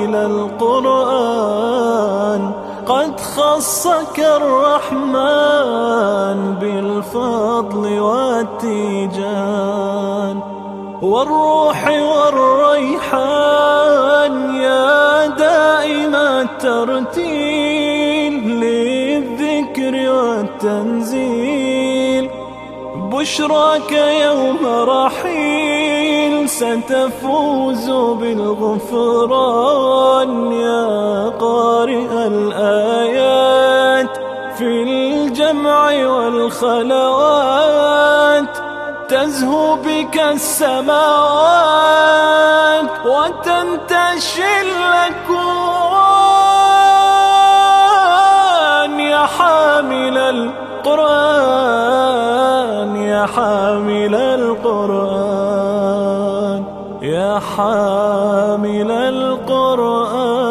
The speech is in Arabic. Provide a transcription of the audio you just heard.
حامل القرآن قد خصك الرحمن بالفضل والتيجان. والروح والريحان يا دائم الترتيل للذكر والتنزيل. بشراك يوم رحيل ستفوز بالغفران يا قارئ الآيات في الجمع والخلوات تزهو بك السماوات وتنتشي الأكوان حامل القرآن. يا حامل القرآن.